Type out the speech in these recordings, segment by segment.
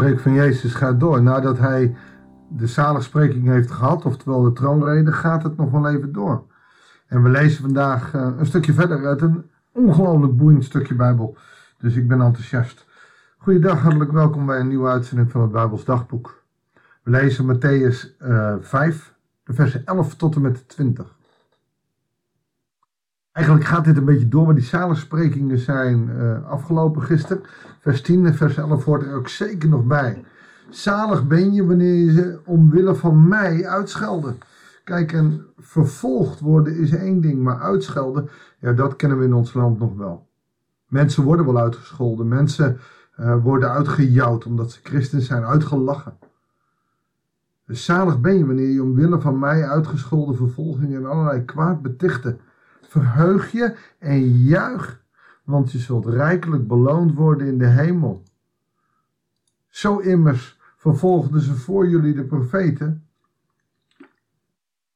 preek van Jezus gaat door. Nadat hij de zaligspreking heeft gehad, oftewel de troonrede, gaat het nog wel even door. En we lezen vandaag eh, een stukje verder uit een ongelooflijk boeiend stukje Bijbel. Dus ik ben enthousiast. Goeiedag, hartelijk welkom bij een nieuwe uitzending van het Bijbels Dagboek. We lezen Matthäus uh, 5, de versen 11 tot en met 20. Eigenlijk gaat dit een beetje door, maar die zaligsprekingen zijn uh, afgelopen gisteren. Vers 10 en vers 11 hoort er ook zeker nog bij. Zalig ben je wanneer je ze omwille van mij uitschelden. Kijk, en vervolgd worden is één ding, maar uitschelden, ja, dat kennen we in ons land nog wel. Mensen worden wel uitgescholden, mensen uh, worden uitgejouwd omdat ze christen zijn, uitgelachen. Dus zalig ben je wanneer je omwille van mij uitgescholden vervolgingen en allerlei kwaad betichten. Verheug je en juich, want je zult rijkelijk beloond worden in de hemel. Zo immers vervolgden ze voor jullie de profeten.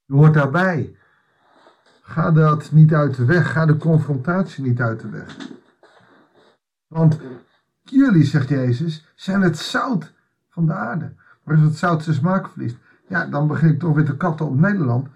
Je hoort daarbij. Ga dat niet uit de weg. Ga de confrontatie niet uit de weg. Want jullie, zegt Jezus, zijn het zout van de aarde. Maar als het zout zijn smaak verliest, ja, dan begin ik toch weer te katten op Nederland.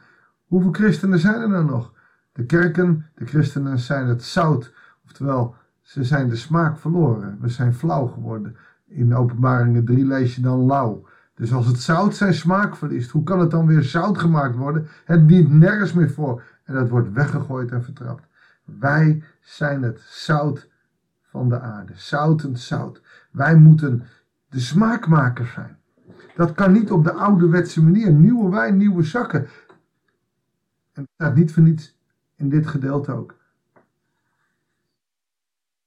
Hoeveel christenen zijn er nou nog? De kerken, de christenen zijn het zout. Oftewel, ze zijn de smaak verloren. We zijn flauw geworden. In openbaringen 3 lees je dan lauw. Dus als het zout zijn smaak verliest, hoe kan het dan weer zout gemaakt worden? Het dient nergens meer voor. En dat wordt weggegooid en vertrapt. Wij zijn het zout van de aarde. Zoutend zout. Wij moeten de smaakmakers zijn. Dat kan niet op de ouderwetse manier. Nieuwe wijn, nieuwe zakken. En dat staat niet voor niets in dit gedeelte ook.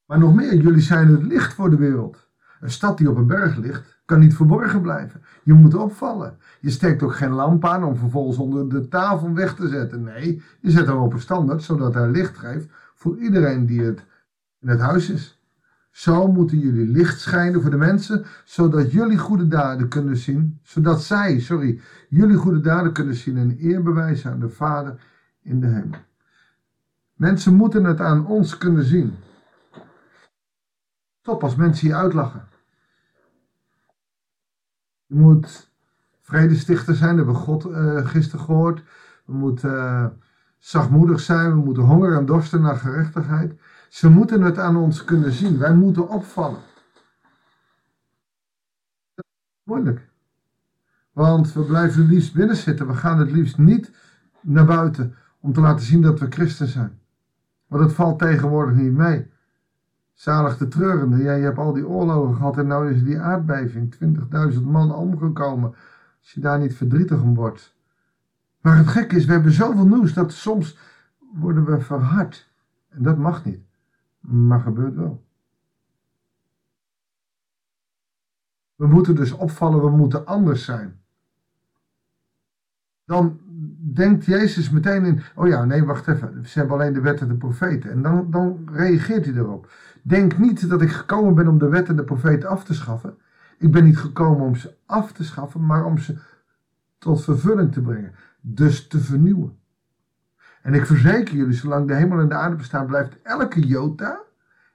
Maar nog meer, jullie zijn het licht voor de wereld. Een stad die op een berg ligt, kan niet verborgen blijven. Je moet opvallen. Je steekt ook geen lamp aan om vervolgens onder de tafel weg te zetten. Nee, je zet hem op een standaard, zodat hij licht geeft voor iedereen die het in het huis is. Zo moeten jullie licht schijnen voor de mensen, zodat jullie goede daden kunnen zien, zodat zij, sorry, jullie goede daden kunnen zien en eer bewijzen aan de Vader in de hemel. Mensen moeten het aan ons kunnen zien. Top als mensen je uitlachen. Je moet vredestichter zijn, dat hebben we God uh, gisteren gehoord. We moeten uh, zachtmoedig zijn, we moeten honger en dorsten naar gerechtigheid. Ze moeten het aan ons kunnen zien. Wij moeten opvallen. Dat is moeilijk. Want we blijven het liefst binnen zitten. We gaan het liefst niet naar buiten om te laten zien dat we christen zijn. Want het valt tegenwoordig niet mee. Zalig de treurende. Ja, je hebt al die oorlogen gehad en nu is die aardbeving. 20.000 man omgekomen. Als je daar niet verdrietig om wordt. Maar het gekke is, we hebben zoveel nieuws dat soms worden we verhard. En dat mag niet. Maar gebeurt wel. We moeten dus opvallen, we moeten anders zijn. Dan denkt Jezus meteen in, oh ja, nee, wacht even, ze hebben alleen de wet en de profeten. En dan, dan reageert hij erop. Denk niet dat ik gekomen ben om de wet en de profeten af te schaffen. Ik ben niet gekomen om ze af te schaffen, maar om ze tot vervulling te brengen. Dus te vernieuwen. En ik verzeker jullie, zolang de hemel en de aarde bestaan, blijft elke jota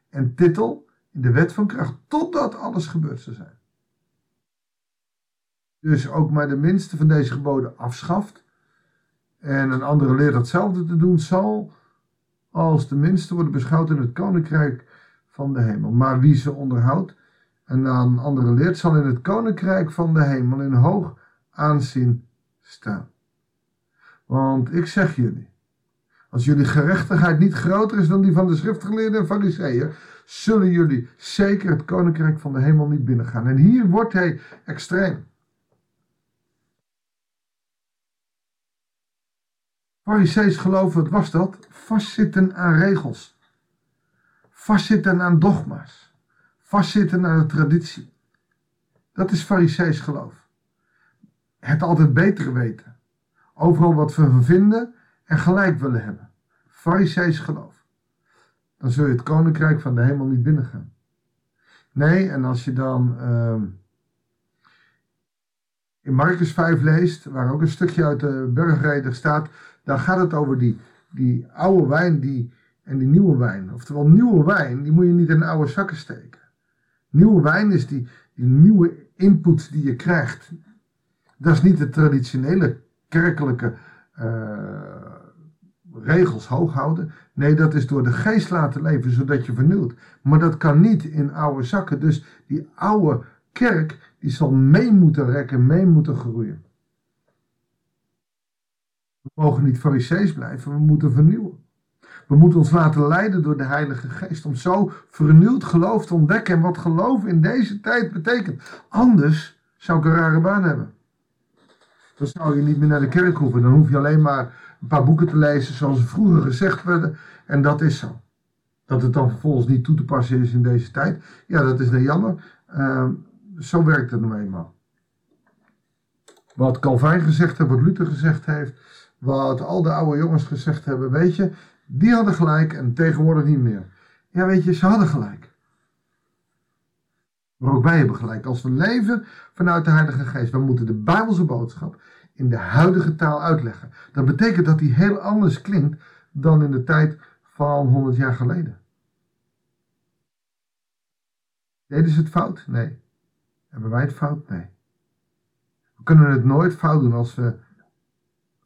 en titel in de wet van kracht, totdat alles gebeurd zou zijn. Dus ook maar de minste van deze geboden afschaft, en een andere leert hetzelfde te doen, zal als de minste worden beschouwd in het koninkrijk van de hemel. Maar wie ze onderhoudt en aan een andere leert, zal in het koninkrijk van de hemel in hoog aanzien staan. Want ik zeg jullie, als jullie gerechtigheid niet groter is dan die van de schriftgeleerden en fariseeën, zullen jullie zeker het koninkrijk van de hemel niet binnengaan. En hier wordt hij extreem. Farisees geloven, wat was dat? Vastzitten aan regels. Vastzitten aan dogma's. Vastzitten aan de traditie. Dat is Farisees geloof. Het altijd beter weten. Overal wat we vinden en gelijk willen hebben. Farisees geloof. Dan zul je het koninkrijk van de hemel niet binnengaan. Nee, en als je dan uh, in Marcus 5 leest, waar ook een stukje uit de bergreder staat, dan gaat het over die, die oude wijn die, en die nieuwe wijn. Oftewel, nieuwe wijn, die moet je niet in oude zakken steken. Nieuwe wijn is die, die nieuwe input die je krijgt, dat is niet de traditionele kerkelijke uh, regels hoog houden. Nee, dat is door de geest laten leven, zodat je vernieuwt. Maar dat kan niet in oude zakken. Dus die oude kerk, die zal mee moeten rekken, mee moeten groeien. We mogen niet farisees blijven, we moeten vernieuwen. We moeten ons laten leiden door de Heilige Geest om zo vernieuwd geloof te ontdekken en wat geloof in deze tijd betekent. Anders zou ik een rare baan hebben. Dan zou je niet meer naar de kerk hoeven. Dan hoef je alleen maar een paar boeken te lezen zoals vroeger gezegd werden. En dat is zo. Dat het dan vervolgens niet toe te passen is in deze tijd. Ja, dat is dan jammer. Uh, zo werkt het nou eenmaal. Wat Calvijn gezegd heeft, wat Luther gezegd heeft, wat al de oude jongens gezegd hebben, weet je, die hadden gelijk en tegenwoordig niet meer. Ja, weet je, ze hadden gelijk. Maar ook wij hebben gelijk. Als we leven vanuit de Heilige Geest, we moeten de Bijbelse boodschap in de huidige taal uitleggen. Dat betekent dat die heel anders klinkt dan in de tijd van 100 jaar geleden. Deden ze het fout? Nee. Hebben wij het fout? Nee. We kunnen het nooit fout doen als we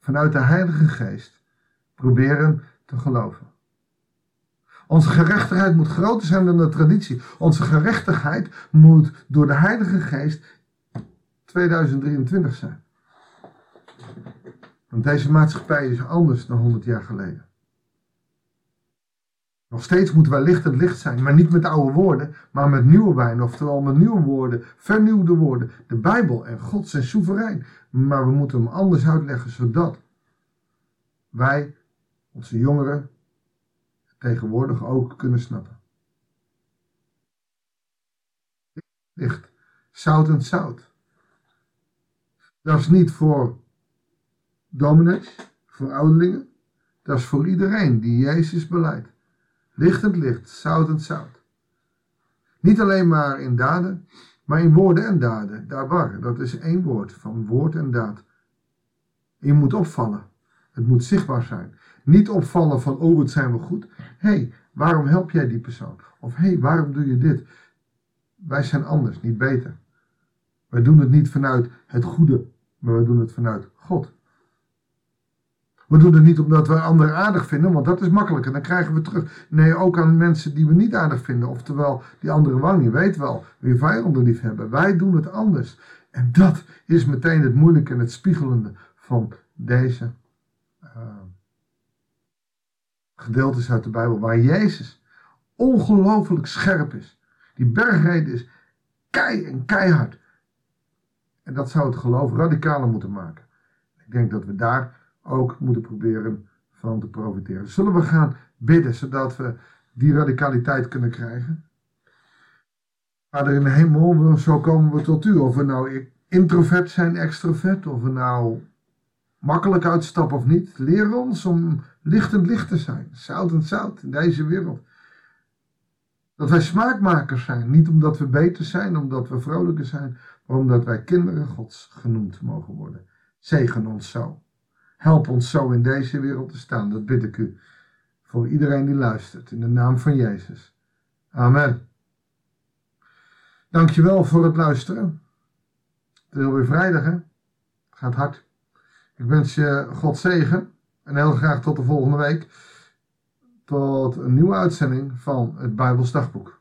vanuit de Heilige Geest proberen te geloven. Onze gerechtigheid moet groter zijn dan de traditie. Onze gerechtigheid moet door de Heilige Geest 2023 zijn. Want deze maatschappij is anders dan 100 jaar geleden. Nog steeds moeten wij licht en licht zijn, maar niet met oude woorden, maar met nieuwe wijn, oftewel met nieuwe woorden, vernieuwde woorden. De Bijbel en God zijn soeverein, maar we moeten hem anders uitleggen, zodat wij, onze jongeren, tegenwoordig ook kunnen snappen. Licht, zout en zout. Dat is niet voor dominees, voor ouderlingen. Dat is voor iedereen die Jezus beleidt. Lichtend licht, zoutend zout. Niet alleen maar in daden, maar in woorden en daden. Dabar, dat is één woord van woord en daad. je moet opvallen. Het moet zichtbaar zijn. Niet opvallen van, oh wat zijn we goed. Hé, hey, waarom help jij die persoon? Of hé, hey, waarom doe je dit? Wij zijn anders, niet beter. Wij doen het niet vanuit het goede, maar we doen het vanuit God. We doen het niet omdat we anderen aardig vinden, want dat is makkelijker. Dan krijgen we terug. Nee, ook aan mensen die we niet aardig vinden. Oftewel, die andere wang, je weet wel, wie vijanden lief hebben. Wij doen het anders. En dat is meteen het moeilijke en het spiegelende van deze uh, gedeeltes uit de Bijbel. Waar Jezus ongelooflijk scherp is. Die bergreden is kei en keihard. En dat zou het geloof radicaler moeten maken. Ik denk dat we daar ook moeten proberen van te profiteren. Zullen we gaan bidden zodat we die radicaliteit kunnen krijgen? Vader in de hemel, zo komen we tot u. Of we nou introvert zijn, extrovert, of we nou makkelijk uitstappen of niet. Leer ons om lichtend licht te zijn, zout en zout in deze wereld. Dat wij smaakmakers zijn, niet omdat we beter zijn, omdat we vrolijker zijn, maar omdat wij kinderen Gods genoemd mogen worden. Zegen ons zo. Help ons zo in deze wereld te staan. Dat bid ik u. Voor iedereen die luistert. In de naam van Jezus. Amen. Dankjewel voor het luisteren. Het is alweer vrijdag hè. Gaat hard. Ik wens je God zegen. En heel graag tot de volgende week. Tot een nieuwe uitzending van het Bijbels Dagboek.